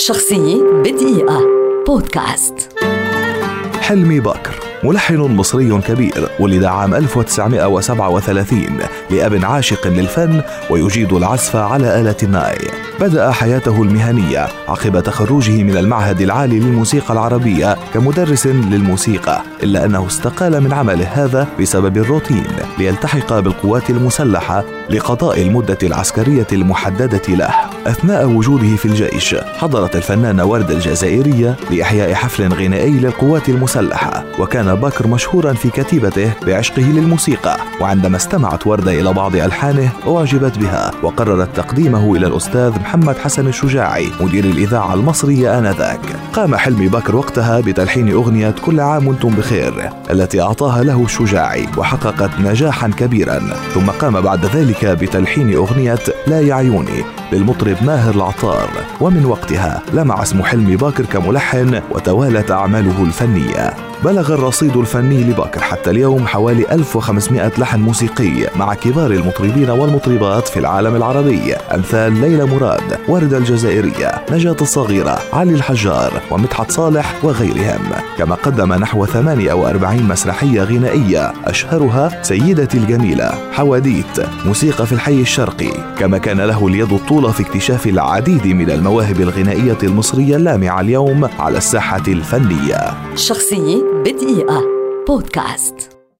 شخصية بدقيقة. بودكاست. حلمي باكر ملحن مصري كبير ولد عام 1937 لأب عاشق للفن ويجيد العزف على آلة الناي. بدأ حياته المهنية عقب تخرجه من المعهد العالي للموسيقى العربية كمدرس للموسيقى إلا أنه استقال من عمله هذا بسبب الروتين ليلتحق بالقوات المسلحة لقضاء المدة العسكرية المحددة له. أثناء وجوده في الجيش حضرت الفنانة وردة الجزائرية لإحياء حفل غنائي للقوات المسلحة. وكان باكر مشهورا في كتيبته بعشقه للموسيقى وعندما استمعت وردة إلى بعض ألحانه أعجبت بها وقررت تقديمه إلى الأستاذ محمد حسن الشجاعي مدير الإذاعة المصرية آنذاك. قام حلمي باكر وقتها بتلحين أغنية كل عام وأنتم بخير التي أعطاها له الشجاعي وحققت نجاحا كبيرا. ثم قام بعد ذلك بتلحين أغنية لا يعيوني للمطرب ماهر العطار. ومن وقتها لمع اسم حلمي باكر كملحن وتوالت أعماله الفنية. بلغ الرصيد الفني لباكر حتى اليوم حوالي 1500 لحن موسيقي مع كبار المطربين والمطربات في العالم العربي. أمثال ليلى مراد وردة الجزائرية نجاة الصغيرة علي الحجار ومدحت صالح وغيرهم. كما قدم نحو 48 مسرحية غنائية أشهرها سيدتي الجميلة حواديت موسيقى في الحي الشرقي. كما كان له اليد الطولة في اكتشاف العديد من المواهب الغنائية المصرية اللامعة اليوم على الساحة الفنية. شخصية بدقيقة. بودكاست.